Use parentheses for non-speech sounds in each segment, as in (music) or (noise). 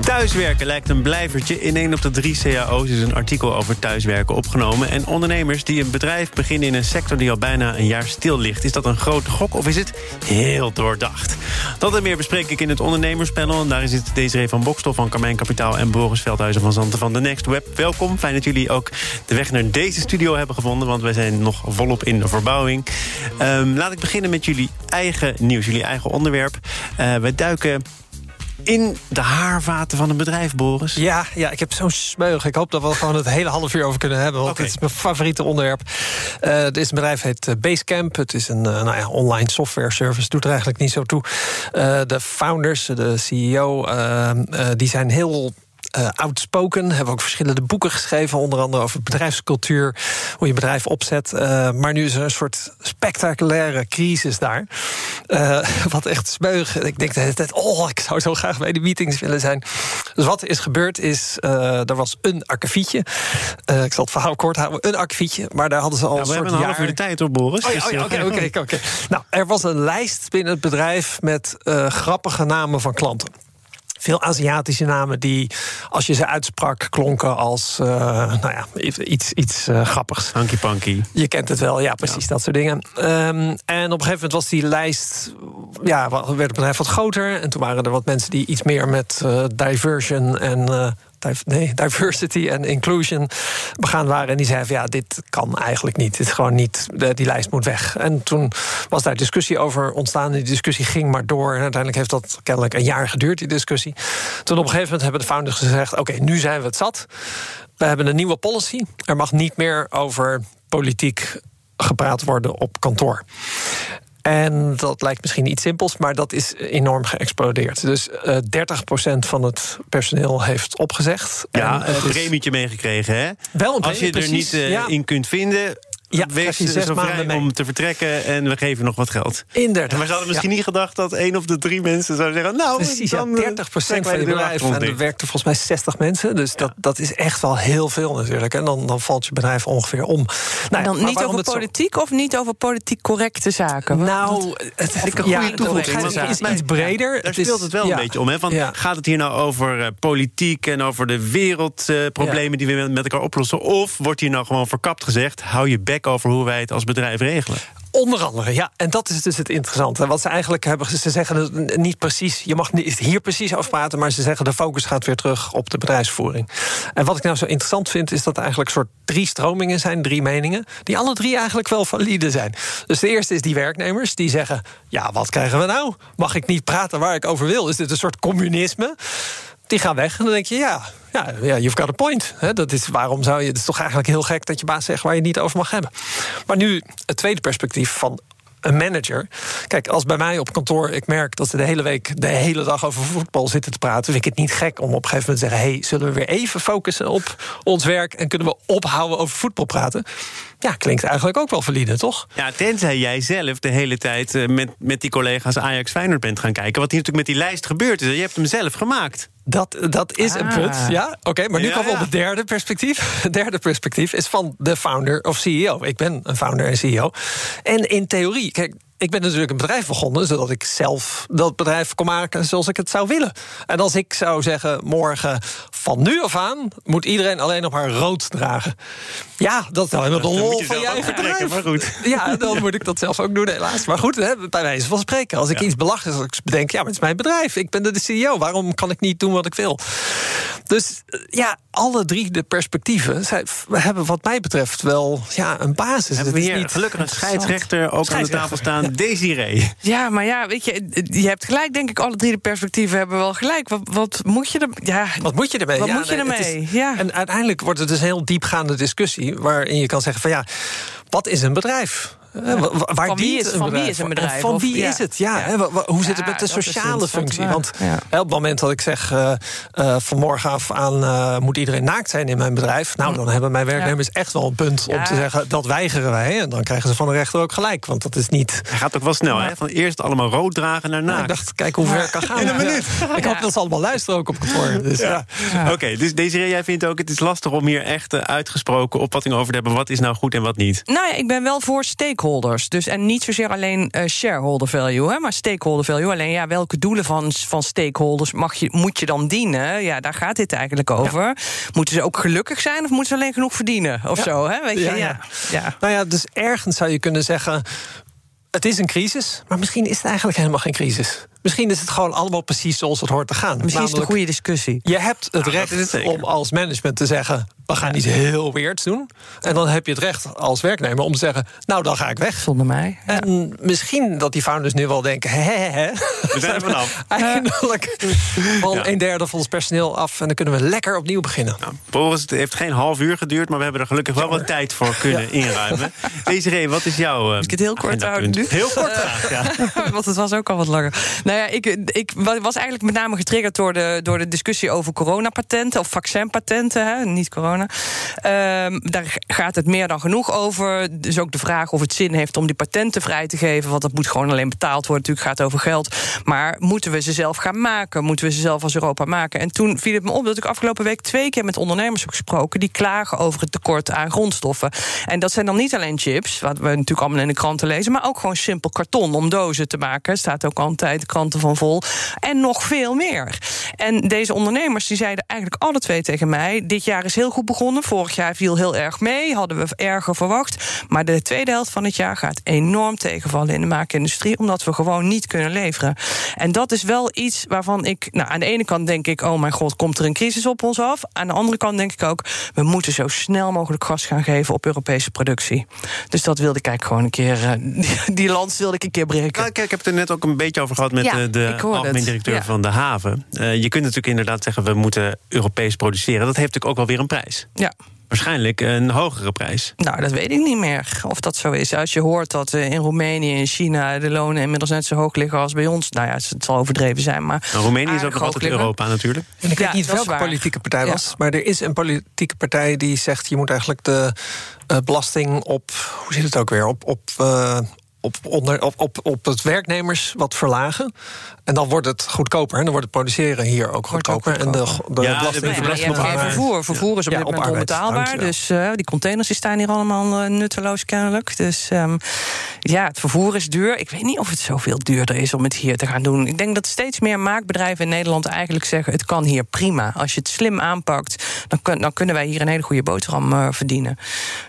Thuiswerken lijkt een blijvertje. In een op de drie cao's is een artikel over thuiswerken opgenomen. En ondernemers die een bedrijf beginnen in een sector die al bijna een jaar stil ligt. Is dat een grote gok of is het heel doordacht? Dat en meer bespreek ik in het ondernemerspanel. En daar zit Desiree van Bokstof van Carmijn Kapitaal... en Boris Veldhuizen van Zanten van The Next Web. Welkom, fijn dat jullie ook de weg naar deze studio hebben gevonden... want wij zijn nog volop in de verbouwing. Um, laat ik beginnen met jullie eigen nieuws, jullie eigen onderwerp. Uh, wij duiken in de haarvaten van een bedrijf, Boris? Ja, ja ik heb zo'n smeug. Ik hoop dat we gewoon het hele half uur over kunnen hebben. Want okay. het is mijn favoriete onderwerp. Uh, dit bedrijf heet Basecamp. Het is een uh, nou ja, online software service. Doet er eigenlijk niet zo toe. Uh, de founders, de CEO, die zijn heel uh, outspoken. Hebben ook verschillende boeken geschreven. Onder andere over bedrijfscultuur. Hoe je bedrijf opzet. Uh, maar nu is er een soort spectaculaire crisis daar. Uh, (laughs) wat echt smeug. Ik denk de hele tijd. Oh, ik zou zo graag bij de meetings willen zijn. Dus wat is gebeurd is. er was een akkefietje. ik zal het verhaal kort houden. Een akkefietje. Maar daar hadden ze al. Ja, een we soort hebben een jaar... half uur de tijd op, Boris. Oh, oh, oké, oké, oké. Nou, er was een lijst binnen het bedrijf. met grappige namen van klanten veel Aziatische namen die, als je ze uitsprak, klonken als uh, nou ja, iets, iets uh, grappigs. Hanky Panky. Je kent het wel, ja, precies, ja. dat soort dingen. Um, en op een gegeven moment was die lijst, ja, werd het bedrijf wat groter. En toen waren er wat mensen die iets meer met uh, diversion en nee, diversity en inclusion begaan waren. En die zeiden van ja, dit kan eigenlijk niet. Dit is gewoon niet, die lijst moet weg. En toen was daar discussie over ontstaan. Die discussie ging maar door. En uiteindelijk heeft dat kennelijk een jaar geduurd, die discussie. Toen op een gegeven moment hebben de founders gezegd: oké, nu zijn we het zat. We hebben een nieuwe policy. Er mag niet meer over politiek gepraat worden op kantoor. En dat lijkt misschien iets simpels, maar dat is enorm geëxplodeerd. Dus uh, 30% van het personeel heeft opgezegd. Ja, en, een premietje meegekregen, hè? Wel een Als je er precies, niet uh, ja. in kunt vinden, ja, wees je zes zo vrij maanden mee. om te vertrekken en we geven nog wat geld. Inderdaad. Maar ze hadden misschien niet gedacht dat één of de drie mensen zou zeggen... nou, Precies, dan, ja, 30% van je bedrijf. En er werkten volgens mij 60 mensen. Dus dat, dat is echt wel heel veel natuurlijk. En dan, dan valt je bedrijf ongeveer om. Nou, en dan niet over zo- politiek of niet over politiek correcte zaken? Nou, het ik een goede toevoeging. Het Want is iets breder. Daar Het is- speelt het wel ja. een beetje om. Hè? Van, Ja. Gaat het hier nou over eh, politiek en over de wereldproblemen die we met- met elkaar oplossen? Of wordt hier nou gewoon verkapt gezegd: hou je bek over hoe wij het als bedrijf regelen? Onder andere, ja. En dat is dus het interessante. Wat ze eigenlijk hebben, ze zeggen niet precies... je mag niet hier precies over praten... maar ze zeggen de focus gaat weer terug op de bedrijfsvoering. En wat ik nou zo interessant vind... is dat er eigenlijk soort drie stromingen zijn, drie meningen... die alle drie eigenlijk wel valide zijn. Dus de eerste is die werknemers, die zeggen... ja, wat krijgen we nou? Mag ik niet praten waar ik over wil? Is dit een soort communisme? Die gaan weg en dan denk je, ja, ja, you've got a point. Dat is, waarom zou je, het is toch eigenlijk heel gek dat je baas zegt waar je niet over mag hebben. Maar nu het tweede perspectief van een manager. Kijk, als bij mij op kantoor ik merk dat ze de hele week, de hele dag over voetbal zitten te praten, vind ik het niet gek om op een gegeven moment te zeggen: hey, zullen we weer even focussen op ons werk en kunnen we ophouden over voetbal praten? Ja, klinkt eigenlijk ook wel valide, toch? Ja, tenzij jij zelf de hele tijd eh, met, met die collega's Ajax Feyenoord bent gaan kijken. Wat hier natuurlijk met die lijst gebeurd is. Je hebt hem zelf gemaakt. Dat, dat is een Ah. punt, ja. Oké, maar nu Ja, komen we op het derde perspectief. Het (laughs) derde perspectief is van de founder of CEO. Ik ben een founder en CEO. En in theorie, kijk, ik ben natuurlijk een bedrijf begonnen... zodat ik zelf dat bedrijf kon maken zoals ik het zou willen. En als ik zou zeggen, morgen van nu af aan... moet iedereen alleen nog maar rood dragen. Ja, dat is nou helemaal de je van vertrekken, bedrijf. maar goed. (laughs) Ja, dan moet ik dat zelf ook doen, helaas. Maar goed, hè, bij wijze van spreken. Als ik iets belachelijks bedenk, ja, maar het is mijn bedrijf. Ik ben de CEO. Waarom kan ik niet doen wat ik wil? Dus eh, ja, alle drie de perspectieven zij, we hebben wat mij betreft wel ja, een basis. Hebben we Het is hier niet gelukkig een scheidsrechter ook aan de tafel staan. Desiree. Ja, maar ja, weet je, je hebt gelijk, denk ik, alle drie de perspectieven hebben wel gelijk. Wat, wat moet je er. Ja, Wat moet je ermee? Wat Ja, moet je nee, ermee? is- Ja. En uiteindelijk wordt het dus een heel diepgaande discussie... waarin je kan zeggen van ja, wat is een bedrijf? Waar van wie is, van wie is een bedrijf? van wie is het? Ja, hoe zit het met de sociale functie? Want op het moment dat ik zeg uh, uh, vanmorgen af aan moet iedereen naakt zijn in mijn bedrijf, nou dan hebben mijn werknemers echt wel een punt om te zeggen dat weigeren wij. En dan krijgen ze van de rechter ook gelijk, want dat is niet. Hij gaat ook wel snel, hè? Van eerst allemaal rood dragen naar naakt. ik dacht, kijk hoe ver ik kan gaan. In een minuut. Ik hoop dat ze allemaal luisteren ook op kantoor. Dus, ja. Oké, dus deze jij vindt ook het is lastig om hier echt uitgesproken opvatting over te hebben. Wat is nou goed en wat niet? Nou ja, ik ben wel voor stakeholders. Dus en niet zozeer alleen uh, shareholder value, hè, maar stakeholder value. Alleen ja, welke doelen van, van stakeholders mag je, moet je dan dienen? Ja, daar gaat dit eigenlijk over. Moeten ze ook gelukkig zijn of moeten ze alleen genoeg verdienen? Of zo, hè? Weet je? Ja, ja. Nou ja, dus ergens zou je kunnen zeggen. Het is een crisis, maar misschien is het eigenlijk helemaal geen crisis. Misschien is het gewoon allemaal precies zoals het hoort te gaan. Misschien is het een goede discussie. Je hebt het recht om als management te zeggen we gaan iets heel weirds doen. En dan heb je het recht als werknemer om te zeggen... nou, dan ga ik weg. Zonder mij. En misschien dat die founders nu wel denken... hè, hè, hè. We zijn er vanaf. (laughs) Eindelijk van een derde van ons personeel af... en dan kunnen we lekker opnieuw beginnen. Nou, Boris, het heeft geen half uur geduurd... maar we hebben er gelukkig wel wat tijd voor kunnen inruimen. Desiree, wat is jouw uh, ik het heel kort houden nu? Heel kort graag, ja. (laughs) Want het was ook al wat langer. Nou ja, ik, ik was eigenlijk met name getriggerd... door de, door de discussie over coronapatenten... of vaccinpatenten, hè, niet corona Ehm, daar gaat het meer dan genoeg over. Dus ook de vraag of het zin heeft om die patenten vrij te geven. Want dat moet gewoon alleen betaald worden. Natuurlijk gaat het over geld. Maar moeten we ze zelf gaan maken? Moeten we ze zelf als Europa maken? En toen viel het me op dat ik afgelopen week twee keer met ondernemers heb gesproken. die klagen over het tekort aan grondstoffen. En dat zijn dan niet alleen chips, wat we natuurlijk allemaal in de kranten lezen. maar ook gewoon simpel karton om dozen te maken. Staat ook altijd de kranten van vol. En nog veel meer. En deze ondernemers die zeiden eigenlijk alle twee tegen mij: dit jaar is heel goed begonnen. Vorig jaar viel heel erg mee, hadden we erger verwacht. Maar de tweede helft van het jaar gaat enorm tegenvallen in de maakindustrie, omdat we gewoon niet kunnen leveren. En dat is wel iets waarvan ik, nou, aan de ene kant denk ik, oh mijn god, komt er een crisis op ons af? Aan de andere kant denk ik ook, we moeten zo snel mogelijk gas gaan geven op Europese productie. Dus dat wilde ik eigenlijk gewoon een keer, uh, die, lans wilde ik een keer breken. Nou, kijk, ik heb het er net ook een beetje over gehad met de, de algemeen directeur van de haven. Uh, je kunt natuurlijk inderdaad zeggen, we moeten Europees produceren. Dat heeft natuurlijk ook wel weer een prijs. Ja. Waarschijnlijk een hogere prijs. Nou, dat weet ik niet meer of dat zo is. Als je hoort dat eh, in Roemenië en China de lonen inmiddels net zo hoog liggen als bij ons. Nou ja, het zal overdreven zijn. Maar nou, Roemenië is ook nog altijd Europa natuurlijk. En ik weet niet welke politieke partij was. Maar er is een politieke partij die zegt: je moet eigenlijk de uh, belasting op. Hoe zit het ook weer? Op, op, uh, op, onder, op, op, op het werknemers wat verlagen. En dan wordt het goedkoper. En dan wordt het produceren hier ook goedkoper. En de, de ja, belasting, de, vervoer. Vervoer is op dit moment onbetaalbaar. Dus uh, die containers die staan hier allemaal uh, nutteloos kennelijk. Dus um, ja, het vervoer is duur. Ik weet niet of het zoveel duurder is om het hier te gaan doen. Ik denk dat steeds meer maakbedrijven in Nederland eigenlijk zeggen... het kan hier prima. Als je het slim aanpakt, dan, kun, dan kunnen wij hier een hele goede boterham uh, verdienen.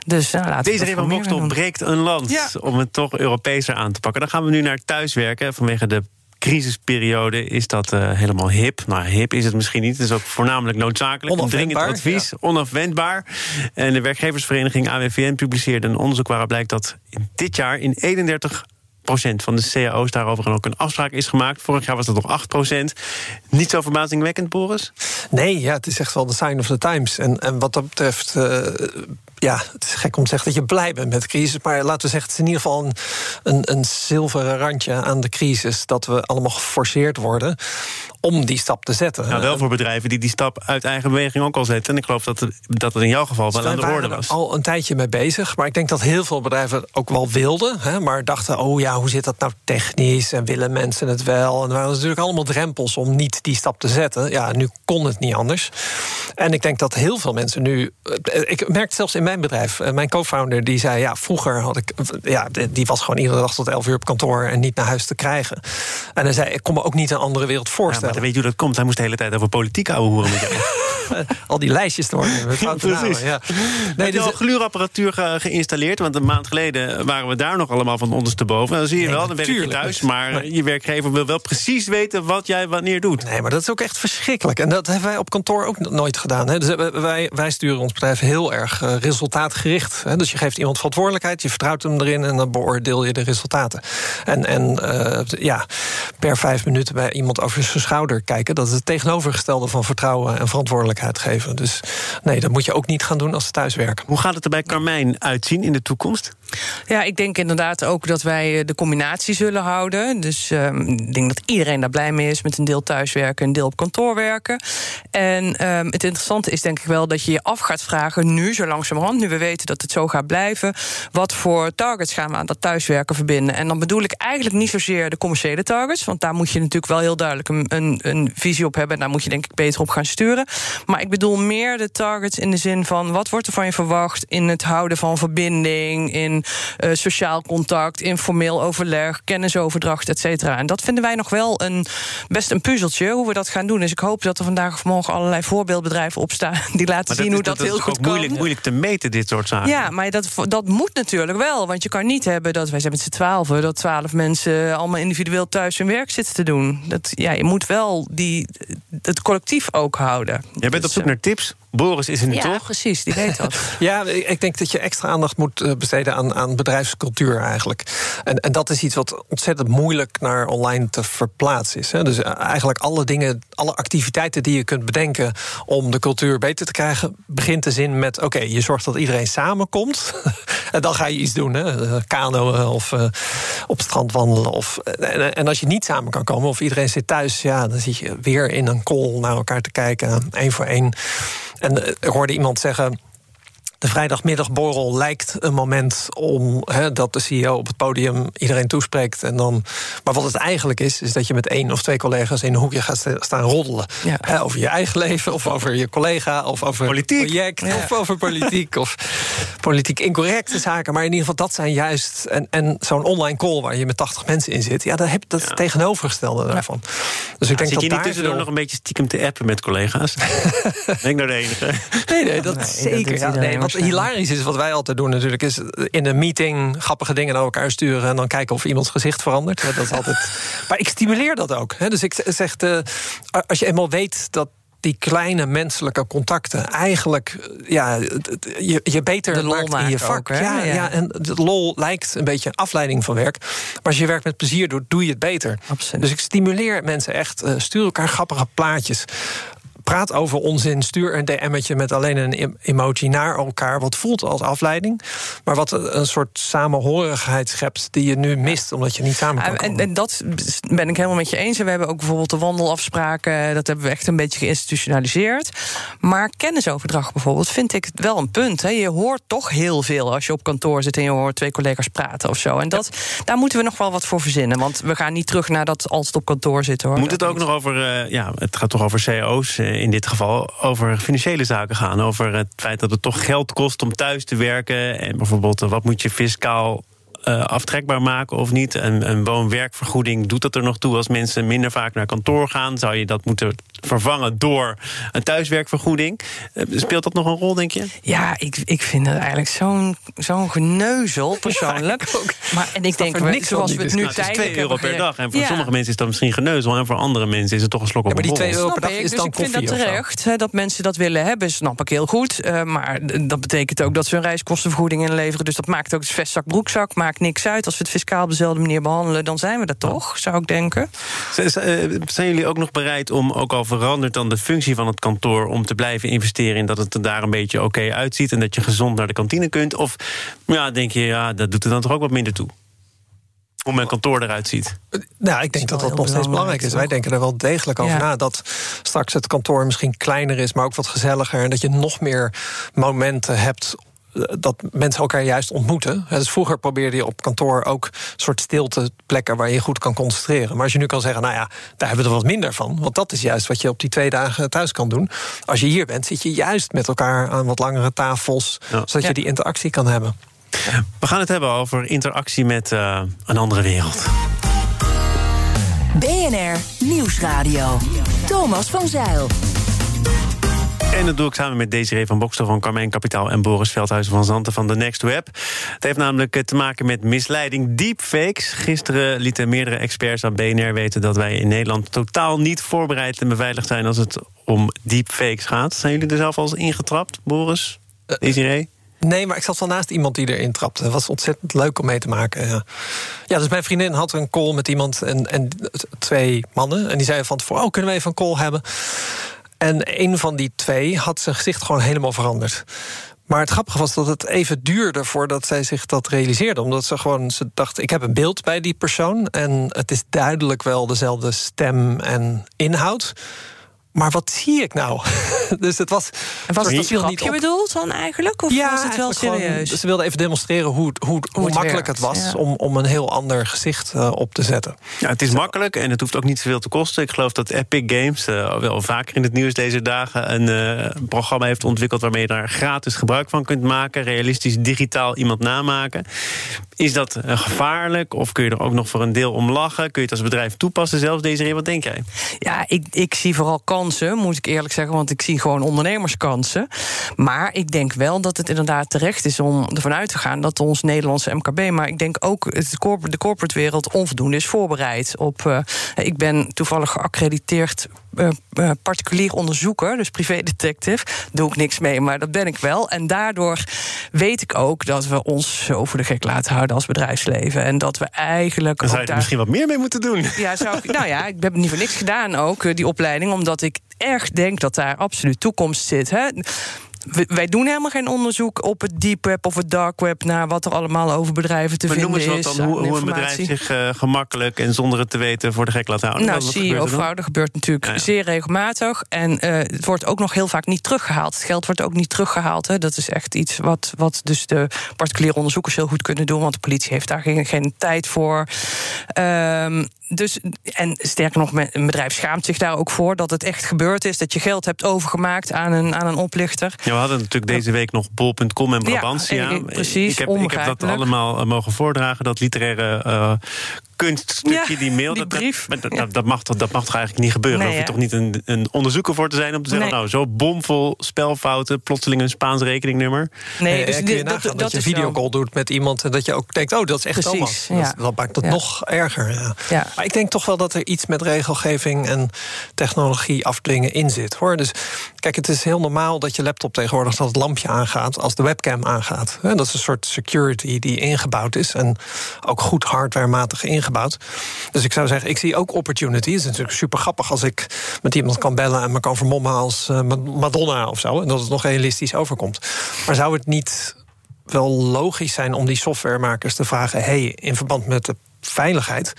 Dus uh, laten Deze Reva Mokstel breekt een land ja. om het toch Europeeser aan te pakken. Dan gaan we nu naar thuiswerken vanwege de crisisperiode is dat uh, helemaal hip. Nou, hip is het misschien niet. Het is ook voornamelijk noodzakelijk. Een dringend advies, ja. onafwendbaar. En de werkgeversvereniging AWVN publiceerde een onderzoek waaruit blijkt dat dit jaar in 31% van de cao's daarover ook een afspraak is gemaakt. Vorig jaar was dat nog 8% Niet zo verbazingwekkend, Boris? Nee, ja, het is echt wel de sign of the times. En, en wat dat betreft uh, ja, het is gek om te zeggen dat je blij bent met de crisis. Maar laten we zeggen, het is in ieder geval een, een, een zilveren randje aan de crisis. Dat we allemaal geforceerd worden om die stap te zetten. Nou, wel voor bedrijven die die stap uit eigen beweging ook al zetten. En ik geloof dat het, dat het in jouw geval wel aan de orde was. al een tijdje mee bezig. Maar ik denk dat heel veel bedrijven het ook wel wilden. Hè, maar dachten, oh ja, hoe zit dat nou technisch? En willen mensen het wel? En er waren natuurlijk allemaal drempels om niet die stap te zetten. Ja, nu kon het niet anders. En ik denk dat heel veel mensen nu... Eh, ik merk zelfs in mijn bedrijf. Eh, mijn co-founder die zei, ja, vroeger had ik... Ja, die was gewoon iedere dag tot 11 uur op kantoor... en niet naar huis te krijgen. En hij zei, ik kon me ook niet een andere wereld voorstellen. Ja, weet je hoe dat komt? Hij moest de hele tijd over politiek ouwe horen met jou. (laughs) (laughs) Al die lijstjes te worden. (laughs) Precies. ja. Nee, dus al gluurapparatuur ge geïnstalleerd? Want een maand geleden waren we daar nog allemaal van ondersteboven. Dan zie je wel, dan werk je thuis. Maar je werkgever wil wel precies weten wat jij wanneer doet. Nee, maar dat is ook echt verschrikkelijk. En dat hebben wij op kantoor ook nooit gedaan. Hè. Dus eh, wij, wij sturen ons bedrijf heel erg uh, resultaatgericht. Hè. Dus je geeft iemand verantwoordelijkheid, je vertrouwt hem erin... en dan beoordeel je de resultaten. En, en uh, ja, per vijf minuten bij iemand over zijn schouder kijken... dat is het tegenovergestelde van vertrouwen en verantwoordelijkheid verantwoordelijkheid geven. Dus nee, dat moet je ook niet gaan doen als ze thuiswerken. Hoe gaat het er bij Carmijn uitzien in de toekomst? Ja, ik denk inderdaad ook dat wij eh, de combinatie zullen houden. Dus um, ik denk dat iedereen daar blij mee is met een deel thuiswerken en een deel op kantoor werken. En um, het interessante is denk ik wel dat je je af gaat vragen, nu zo langzamerhand, nu we weten dat het zo gaat blijven, wat voor targets gaan we aan dat thuiswerken verbinden? En dan bedoel ik eigenlijk niet zozeer de commerciële targets, want daar moet je natuurlijk wel heel duidelijk een, een, een visie op hebben. En daar moet je denk ik beter op gaan sturen. Maar ik bedoel meer de targets in de zin van wat wordt er van je verwacht in het houden van verbinding, in uh, sociaal contact, informeel overleg, kennisoverdracht, et cetera. En dat vinden wij nog wel een, best een puzzeltje hoe we dat gaan doen. Dus ik hoop dat er vandaag of morgen allerlei voorbeeldbedrijven opstaan (laughs) die laten zien hoe dat, dat heel goed kan. Moeilijk, moeilijk te meten, dit soort zaken. Ja, maar dat, dat moet natuurlijk wel. Want je kan niet hebben dat wij zijn met z'n twaalf, dat twaalf mensen allemaal individueel thuis hun werk zitten te doen. Dat, ja, je moet wel die, het collectief ook houden. Jij bent op zoek naar tips Boris is er nu ja, toch? Ja, precies, die weet dat. (laughs) ja, ik denk dat je extra aandacht moet eh, besteden aan, aan bedrijfscultuur eigenlijk. En, en dat is iets wat ontzettend moeilijk naar online te verplaatsen is. Hè. Dus eh, eigenlijk alle dingen, alle activiteiten die je kunt bedenken om de cultuur beter te krijgen, begint de zin met: oké, je zorgt dat iedereen samenkomt. (laughs) en dan ga je iets doen. Hè. Eh, kanoën of uh, op het strand wandelen. Of, en, en, als je niet samen kan komen of iedereen zit thuis, ja, dan zit je weer in een call naar elkaar te kijken, één voor één. En ik hoorde iemand zeggen. De vrijdagmiddagborrel lijkt een moment om he, dat de CEO op het podium iedereen toespreekt. En dan, maar wat het eigenlijk is, is dat je met één of twee collega's in een hoekje gaat staan roddelen. Ja. over je eigen leven, of over je collega, of over politiek. het project, ja. of over politiek, of politiek incorrecte zaken. Maar in ieder geval, dat zijn juist. En, en zo'n online call waar je met 80 mensen in zit, ja, dat heb dat ja. tegenovergestelde daarvan. Dus ik denk zit dat je niet tussendoor veel... nog een beetje stiekem te appen met collega's? ben (laughs) ik nou de enige? Nee, nee, dat nee, zeker. Dat nee, hilarisch is, wat wij altijd doen natuurlijk, is in een meeting grappige dingen naar elkaar sturen en dan kijken of iemands gezicht verandert. Dat is altijd. (laughs) maar ik stimuleer dat ook. Hè. Dus ik zeg, uh, als je eenmaal weet dat die kleine menselijke contacten eigenlijk ja, je, je beter maakt in je vak. Ook, ja, ja, ja. en de lol lijkt een beetje afleiding van werk. Maar als je werk met plezier doet, doe je het beter. Absoluut. Dus ik stimuleer mensen echt. Uh, stuur elkaar grappige plaatjes praat over onzin. Stuur een DM'tje met alleen een emoji naar elkaar. Wat voelt als afleiding. Maar wat een soort samenhorigheid schept die je nu mist. Omdat je niet samen kan en, en, dat ben ik helemaal met je eens. En we hebben ook bijvoorbeeld de wandelafspraken. Dat hebben we echt een beetje geïnstitutionaliseerd. Maar kennisoverdracht bijvoorbeeld vind ik wel een punt. Hè. Je hoort toch heel veel als je op kantoor zit... en je hoort twee collega's praten of zo. En dat, daar moeten we nog wel wat voor verzinnen. Want we gaan niet terug naar dat als het op kantoor zit. Hoor. Moet het ook nog over... Uh, ja, het gaat toch over CEO's in dit geval over financiële zaken gaan. Over het feit dat het toch geld kost om thuis te werken. En bijvoorbeeld, wat moet je fiscaal uh, aftrekbaar maken of niet? Een, een woon-werkvergoeding, doet dat er nog toe als mensen minder vaak naar kantoor gaan? Zou je dat moeten vervangen door een thuiswerkvergoeding? Uh, speelt dat nog een rol, denk je? Ja, ik, ik vind het eigenlijk zo'n zo'n geneuzel, persoonlijk. Ja, ook. Maar, en ik denk, niks zoals we het nu nou, het is 2 euro per dag. En voor ja. sommige mensen is dat misschien geneuzel... en voor andere mensen is het toch een slok op ja, maar die 2 euro per dag is dus dan ik vind dat terecht, hè, dat mensen dat willen hebben, snap ik heel goed. Uh, maar dat betekent ook dat ze een reiskostenvergoeding inleveren. Dus dat maakt ook het vestzak, broekzak, maakt niks uit... als we het fiscaal op dezelfde manier behandelen, dan zijn we er toch, zou ik denken. Zijn jullie ook nog bereid om, ook al verandert dan de functie van het kantoor, om te blijven investeren in dat het er daar een beetje oké okay uitziet en dat je gezond naar de kantine kunt? Of ja, denk je, ja, dat doet er dan toch ook wat minder toe? Hoe mijn kantoor eruit ziet. Nou, ik denk dat dat nog steeds belangrijk is. Wij denken er wel degelijk over ja. na. Dat straks het kantoor misschien kleiner is, maar ook wat gezelliger. En dat je nog meer momenten hebt dat mensen elkaar juist ontmoeten. Dus vroeger probeerde je op kantoor ook soort stilte plekken waar je goed kan concentreren. Maar als je nu kan zeggen, nou ja, daar hebben we er wat minder van. Want dat is juist wat je op die twee dagen thuis kan doen. Als je hier bent, zit je juist met elkaar aan wat langere tafels, ja. zodat je die interactie kan hebben. We gaan het hebben over interactie met uh, een andere wereld. BNR Nieuwsradio. Thomas van Zeil. En dat doe ik samen met Desiree van Bokstel van Carmijn Kapitaal... en Boris Veldhuizen van Zanten van The Next Web. Het heeft namelijk te maken met misleiding deepfakes. Gisteren lieten meerdere experts aan BNR weten... dat wij in Nederland totaal niet voorbereid en beveiligd zijn... als het om deepfakes gaat. Zijn jullie er zelf al eens ingetrapt, Boris? Desiree? Nee, maar ik zat wel naast iemand die erin trapte. Het was ontzettend leuk om mee te maken. Ja, ja dus mijn vriendin had een call met iemand en, en twee mannen. En die zeiden van tevoren, oh, kunnen we even een call hebben? En een van die twee had zijn gezicht gewoon helemaal veranderd. Maar het grappige was dat het even duurde voordat zij zich dat realiseerde. Omdat ze gewoon, ze dacht, ik heb een beeld bij die persoon... en het is duidelijk wel dezelfde stem en inhoud... Maar wat zie ik nou? (laughs) dus het was. En was het een niet op. bedoeld dan eigenlijk? Of was het wel gewoon- serieus? ze wilde even demonstreren hoe, hoe, hoe, het makkelijk werkt, het was ja. om, om een heel ander gezicht eh, op te zetten. Ja, het is makkelijk en het hoeft ook niet zoveel te kosten. Ik geloof dat Epic Games, eh, wel vaker in het nieuws deze dagen... Een, eh, een programma heeft ontwikkeld waarmee je daar gratis gebruik van kunt maken. Realistisch digitaal iemand namaken. Is dat gevaarlijk of kun je er ook nog voor een deel om lachen? Kun je het als bedrijf toepassen zelfs, deze Wat denk jij? Ja, ik, ik zie vooral kansen, moet ik eerlijk zeggen, want ik zie gewoon ondernemerskansen. Maar ik denk wel dat het inderdaad terecht is om ervan uit te gaan dat ons Nederlandse MKB, maar ik denk ook het corp- de corporate wereld onvoldoende is voorbereid op. eh, ik ben toevallig geaccrediteerd eh, eh, particulier onderzoeker, dus privédetective. Doe ik niks mee, maar dat ben ik wel. En daardoor weet ik ook dat we ons zo voor de gek laten houden als bedrijfsleven. En dat we eigenlijk. Dan zou je er daar- misschien wat meer mee moeten doen. ja, zou ik, nou ja, ik heb niet voor niks gedaan ook, eh, die opleiding, omdat ik echt denk dat daar absoluut toekomst zit. Hè? Wij doen helemaal geen onderzoek op het deep web of het dark web naar wat er allemaal over bedrijven te Maar noem vinden eens wat is. dan, hoe, een bedrijf zich eh, gemakkelijk en zonder het te weten voor de gek laat houden. Nou? CEO-fraude gebeurt natuurlijk Ja, ja. zeer regelmatig. En eh, het wordt ook nog heel vaak niet teruggehaald. Het geld wordt ook niet teruggehaald. Hè. Dat is echt iets wat, wat dus de particuliere onderzoekers heel goed kunnen doen. Want de politie heeft daar geen, geen tijd voor. Ehm, dus, en sterker nog, een bedrijf schaamt zich daar ook voor dat het echt gebeurd is. Dat je geld hebt overgemaakt aan een, aan een oplichter. Ja, we hadden natuurlijk deze week nog bol.com en Ja, Brabantia. eh, precies, ik, heb, ik heb dat allemaal eh, mogen voordragen, dat literaire eh, kunststukje, Ja, die mail. die dat, dat- brief. dat, dat, mag, toch- dat mag toch eigenlijk niet gebeuren? Nee, Daar hoef je toch niet een, een onderzoeker voor te zijn om te zeggen... Nee. nou, zo bomvol spelfouten, plotseling een Spaans rekeningnummer. Nee, Eh, dus kun je dit- nagaan dat, je een zo. videocall doet met iemand en dat je ook denkt, oh, dat is echt Precies, Thomas. ja. Dat, dat maakt het Ja. nog erger. Ja. Ja. Maar ik denk toch wel dat er iets met regelgeving en technologie afdwingen in zit. Hoor. Dus kijk, het is heel normaal dat je laptop tegenwoordig dat het lampje aangaat als de webcam aangaat. Hè, Dat is een soort security die ingebouwd is en ook goed hardwarematig ingebouwd. Dus ik zou zeggen, ik zie ook opportunities. Het is natuurlijk super grappig als ik met iemand kan bellen en me kan vermommen als eh, Madonna of zo. En dat het nog realistisch overkomt. Maar zou het niet wel logisch zijn om die softwaremakers te vragen: hey, in verband met de veiligheid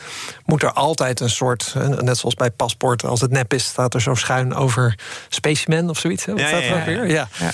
moet er altijd een soort, eh, net zoals bij paspoorten, als het nep is, staat er zo schuin over specimen of zoiets. Hè? Wat Ja, staat ja, er ook ja, weer? Ja. Ja.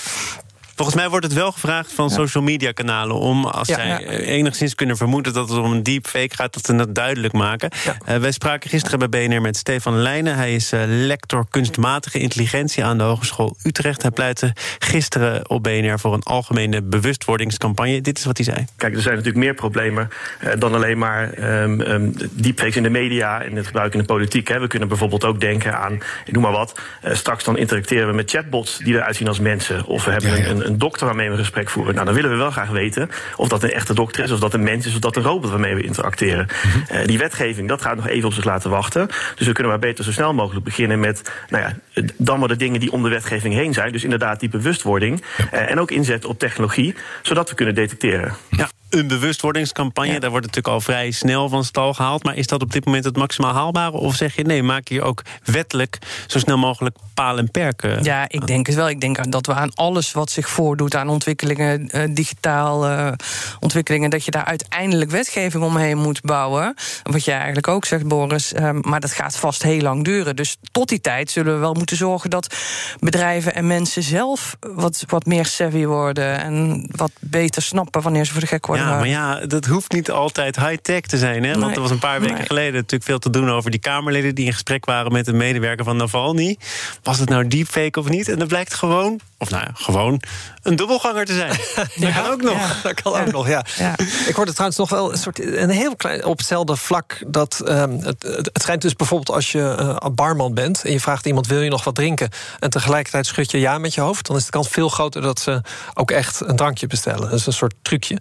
Volgens mij wordt het wel gevraagd van social media kanalen om, als Ja. zij Ja. enigszins kunnen vermoeden dat het om een deepfake gaat, dat ze dat duidelijk maken. Ja. Eh, wij spraken gisteren bij BNR met Stefan Leijnen. Hij is eh, lector kunstmatige intelligentie aan de Hogeschool Utrecht. Hij pleitte gisteren op BNR voor een algemene bewustwordingscampagne. Dit is wat hij zei. Kijk, er zijn natuurlijk meer problemen eh, dan alleen maar ehm ehm, deepfakes in de media en het gebruik in de politiek. Hè. We kunnen bijvoorbeeld ook denken aan, ik noem maar wat, eh, straks dan interacteren we met chatbots die eruit zien als mensen. Of we hebben Een, een, een dokter waarmee we een gesprek voeren. Nou, dan willen we wel graag weten of dat een echte dokter is, of dat een mens is, of dat een robot waarmee we interacteren. Eh, die wetgeving, dat gaat nog even op zich laten wachten. Dus we kunnen maar beter zo snel mogelijk beginnen met, nou ja, dan maar de dingen die om de wetgeving heen zijn. Dus inderdaad die bewustwording. eh, en ook inzetten op technologie, zodat we kunnen detecteren. Ja, een bewustwordingscampagne, daar wordt natuurlijk al vrij snel van stal gehaald. Maar is dat op dit moment het maximaal haalbare? Of zeg je nee, maak hier ook wettelijk zo snel mogelijk paal en perken? Ja, ik denk het wel. Ik denk dat we aan alles wat zich voordoet aan ontwikkelingen, eh, digitaal eh, ontwikkelingen, dat je daar uiteindelijk wetgeving omheen moet bouwen. Wat jij eigenlijk ook zegt, Boris. eh, maar dat gaat vast heel lang duren. Dus tot die tijd zullen we wel moeten zorgen dat bedrijven en mensen zelf wat, wat meer savvy worden en wat beter snappen wanneer ze voor de gek worden. Ja, maar gehouden. ja, dat hoeft niet altijd high-tech te zijn. Hè? Want Nee, er was een paar weken nee. geleden natuurlijk veel te doen over die Kamerleden die in gesprek waren met een medewerker van Navalny. Was het nou deepfake of niet? En dat blijkt gewoon, of nou ja, gewoon een dubbelganger te zijn. (laughs) (laughs) Dat kan ook nog. Ja. Dat kan ook nog, ja. Ja. Ik hoorde trouwens nog wel een soort een heel klein op hetzelfde vlak dat ehm, het, het, schijnt dus bijvoorbeeld als je eh, barman bent en je vraagt iemand wil je nog wat drinken en tegelijkertijd schud je ja met je hoofd, dan is de kans veel groter dat ze ook echt een drankje bestellen. Dat is een soort trucje.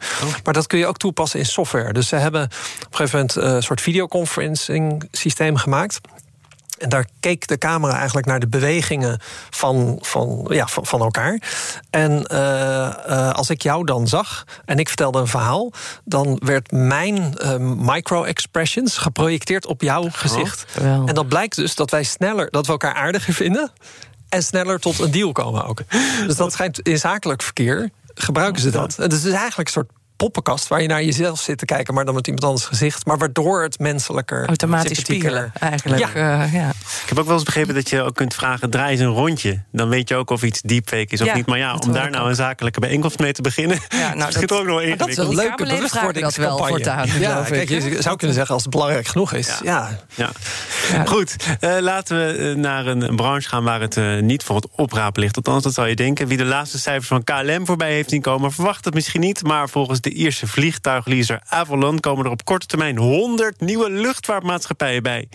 Maar dat kun je ook toepassen in software. Dus ze hebben op een gegeven moment eh, een soort videoconferencing systeem gemaakt. En daar keek de camera eigenlijk naar de bewegingen van, van, ja, van, van elkaar. En eh, eh, als ik jou dan zag en ik vertelde een verhaal, dan werd mijn eh, micro-expressions geprojecteerd op jouw gezicht. geweldig. En dat blijkt dus dat wij sneller, dat we elkaar aardiger vinden. En sneller tot een deal komen ook. Dus dat schijnt in zakelijk verkeer gebruiken ze dat. Dus het is eigenlijk een soort poppenkast waar je naar jezelf zit te kijken, maar dan met iemand anders gezicht. Maar waardoor het menselijker. Automatisch spiegelen, eigenlijk. Ja. Uh, ja. Ik heb ook wel eens begrepen dat je ook kunt vragen: draai eens een rondje. Dan weet je ook of iets deepfake is of Ja, niet. Maar ja, om daar nou ook. een zakelijke bijeenkomst mee te beginnen. Ja, nou, (laughs) dat- ook nog wel maar dat is wel- Leuke wel bewustwordingscampagne. voortaan, Ja, kijk, je zou kunnen zeggen als het belangrijk genoeg is. Ja. Ja. Ja. Goed, eh, laten we eh, naar een, een branche gaan waar het eh, niet voor het oprapen ligt. Althans, dat zou je denken. Wie de laatste cijfers van KLM voorbij heeft zien komen, verwacht het misschien niet. Maar volgens de Ierse vliegtuigleaser Avalon komen er op korte termijn 100 nieuwe luchtvaartmaatschappijen bij.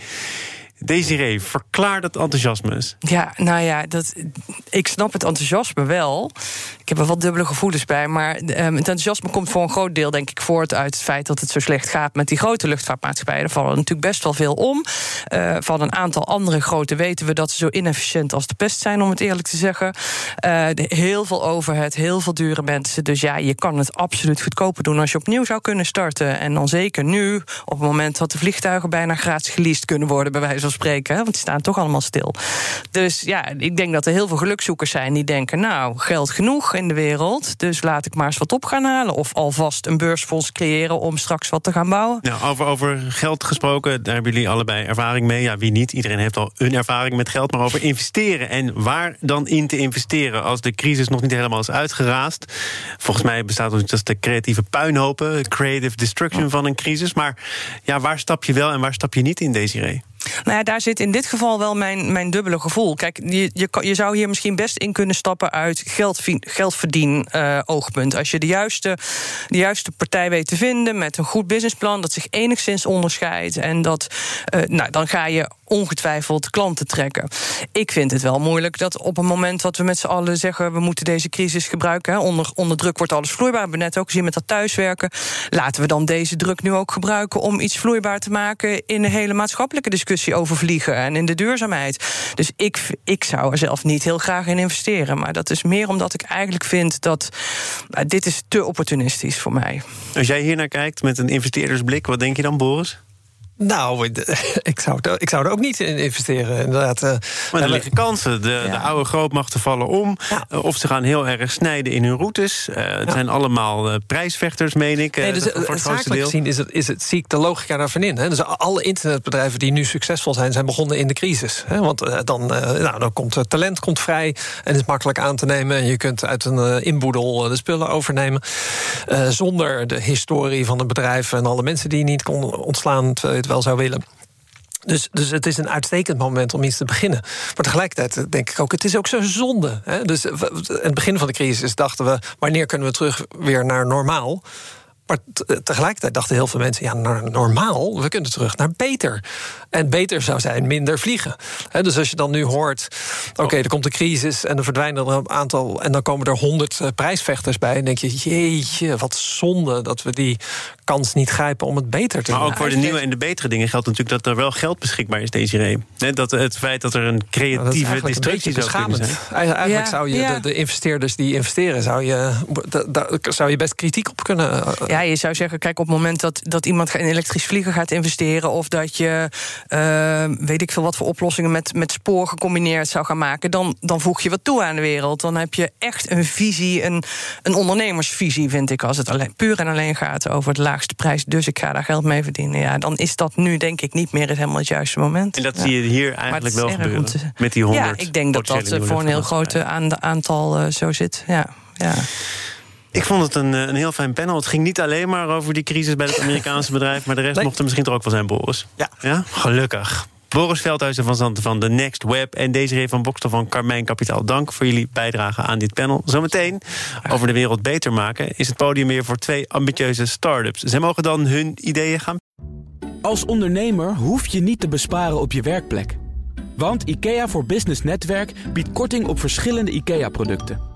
Desiree, verklaar dat enthousiasme. Ja, nou ja, dat, ik snap het enthousiasme wel. Ik heb er wat dubbele gevoelens bij. Maar ehm, het enthousiasme komt voor een groot deel, denk ik, voort uit het feit dat het zo slecht gaat met die grote luchtvaartmaatschappijen. Er vallen natuurlijk best wel veel om. Eh, van een aantal andere grote weten we dat ze zo inefficiënt als de pest zijn, om het eerlijk te zeggen. Eh, heel veel overhead, heel veel dure mensen. Dus ja, je kan het absoluut goedkoper doen als je opnieuw zou kunnen starten. En dan zeker nu, op het moment dat de vliegtuigen bijna gratis geleased kunnen worden, bij wijze van spreken. Want die staan toch allemaal stil. Dus ja, ik denk dat er heel veel gelukzoekers zijn die denken: Nou, geld genoeg in de wereld. Dus laat ik maar eens wat op gaan halen. Of alvast een beursfonds creëren om straks wat te gaan bouwen. Nou, over, over geld gesproken, daar hebben jullie allebei ervaring mee. Ja, wie niet? Iedereen heeft al een ervaring met geld. Maar over investeren en waar dan in te investeren als de crisis nog niet helemaal is uitgeraasd. Volgens mij bestaat het als de creatieve puinhopen, creative destruction van een crisis. Maar ja, waar stap je wel en waar stap je niet in, Desiree? Nou ja, daar zit in dit geval wel mijn, mijn dubbele gevoel. Kijk, je, je, je zou hier misschien best in kunnen stappen uit geldvien- geldverdien eh, oogpunt. Als je de juiste, de juiste partij weet te vinden met een goed businessplan dat zich enigszins onderscheidt. En dat, eh, nou, dan ga je ongetwijfeld klanten trekken. Ik vind het wel moeilijk dat op een moment dat we met z'n allen zeggen we moeten deze crisis gebruiken. Hè, onder, onder druk wordt alles vloeibaar. We hebben net ook gezien met dat thuiswerken. Laten we dan deze druk nu ook gebruiken om iets vloeibaar te maken in de hele maatschappelijke discussie over vliegen en in de duurzaamheid. Dus ik, ik zou er zelf niet heel graag in investeren. Maar dat is meer omdat ik eigenlijk vind dat nou, dit is te opportunistisch voor mij. Als jij hier naar kijkt met een investeerdersblik, wat denk je dan, Boris? Nou, (laughs) ik zou, er, ik zou er ook niet in investeren. Inderdaad. eh. Maar er liggen kansen. De, Ja. de oude grootmachten vallen om. Ja. Eh, Of ze gaan heel erg snijden in hun routes. Eh, het Ja. zijn allemaal prijsvechters, meen ik. Nee, dus voor het grootste deel. gezien is het, is het, zie ik de logica daarvan in. Hè. Dus alle internetbedrijven die nu succesvol zijn, zijn begonnen in de crisis. Hè. Want dan, eh, nou, dan komt het talent komt vrij en is makkelijk aan te nemen. En je kunt uit een inboedel de spullen overnemen. Zonder de historie van het bedrijf en alle mensen die je niet kon ontslaan terwijl wel zou willen. Dus, dus het is een uitstekend moment om iets te beginnen. Maar tegelijkertijd denk ik ook, het is ook zo zonde. Hè? Dus eh, we- aan het begin van de crisis dachten we... wanneer kunnen we terug weer naar normaal? Maar t- tegelijkertijd dachten heel veel mensen... ja, naar normaal, we kunnen terug naar beter. En beter zou zijn minder vliegen. Hè, dus als je dan nu hoort... oké, er komt een crisis en er verdwijnen er een aantal... en dan komen er honderd eh, prijsvechters bij... en denk je, jeetje, wat zonde dat we die kans niet grijpen... om het beter te Maar doen. ook voor de nieuwe en de betere dingen geldt natuurlijk dat er wel geld beschikbaar is, Desiree. Hè, Dat het feit dat er een Nou, creatieve destructie zou kunnen zijn. Eigenlijk Ja, zou je ja. de, de investeerders die investeren, zou je, da- daar zou je best kritiek op kunnen. eh, Ja, je zou zeggen, kijk, op het moment dat, dat iemand in elektrisch vliegen gaat investeren... of dat je, eh, weet ik veel wat voor oplossingen met, met spoor gecombineerd zou gaan maken... Dan, dan voeg je wat toe aan de wereld. Dan heb je echt een visie, een, een ondernemersvisie, vind ik... als het alleen, puur en alleen gaat over de laagste prijs... dus ik ga daar geld mee verdienen. Ja, dan is dat nu denk ik niet meer het helemaal het juiste moment. En dat Ja. zie je hier eigenlijk het wel gebeuren. te- Met die 100 Ja, ik denk dat dat eh, voor een heel groot aantal eh, zo zit. Ja, ja. Ik vond het een, eh, een heel fijn panel. Het ging niet alleen maar over die crisis bij het Amerikaanse (laughs) bedrijf... maar de rest Nee. mocht er misschien toch ook wel zijn, Boris. Ja. ja? Gelukkig. Boris Veldhuizen van Zanten van The Next Web... en Desiree van Bokstel van Carmijn Kapitaal. Dank voor jullie bijdrage aan dit panel. Zometeen over de wereld beter maken... is het podium weer voor twee ambitieuze start-ups. Zij mogen dan hun ideeën gaan Als ondernemer hoef je niet te besparen op je werkplek. Want IKEA voor Business Netwerk biedt korting op verschillende IKEA-producten.